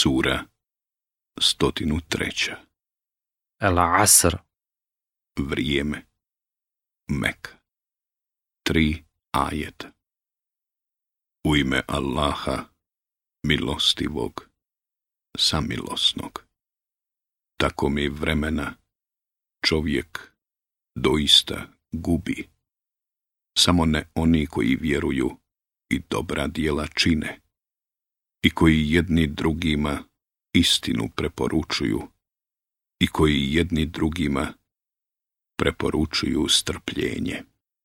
Sura 103. El Asr Vrijeme Mek Tri ajet U ime Allaha, milostivog, samilosnog. Tako mi vremena čovjek doista gubi. Samo ne oni koji vjeruju i dobra dijela čine i koji jedni drugima istinu preporučuju i koji jedni drugima preporučuju strpljenje.